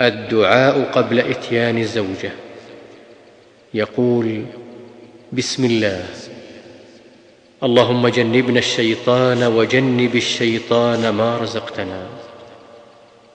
الدعاء قبل إتيان الزوجه يقول بسم الله. اللهم جنبنا الشيطان وجنب الشيطان ما رزقتنا.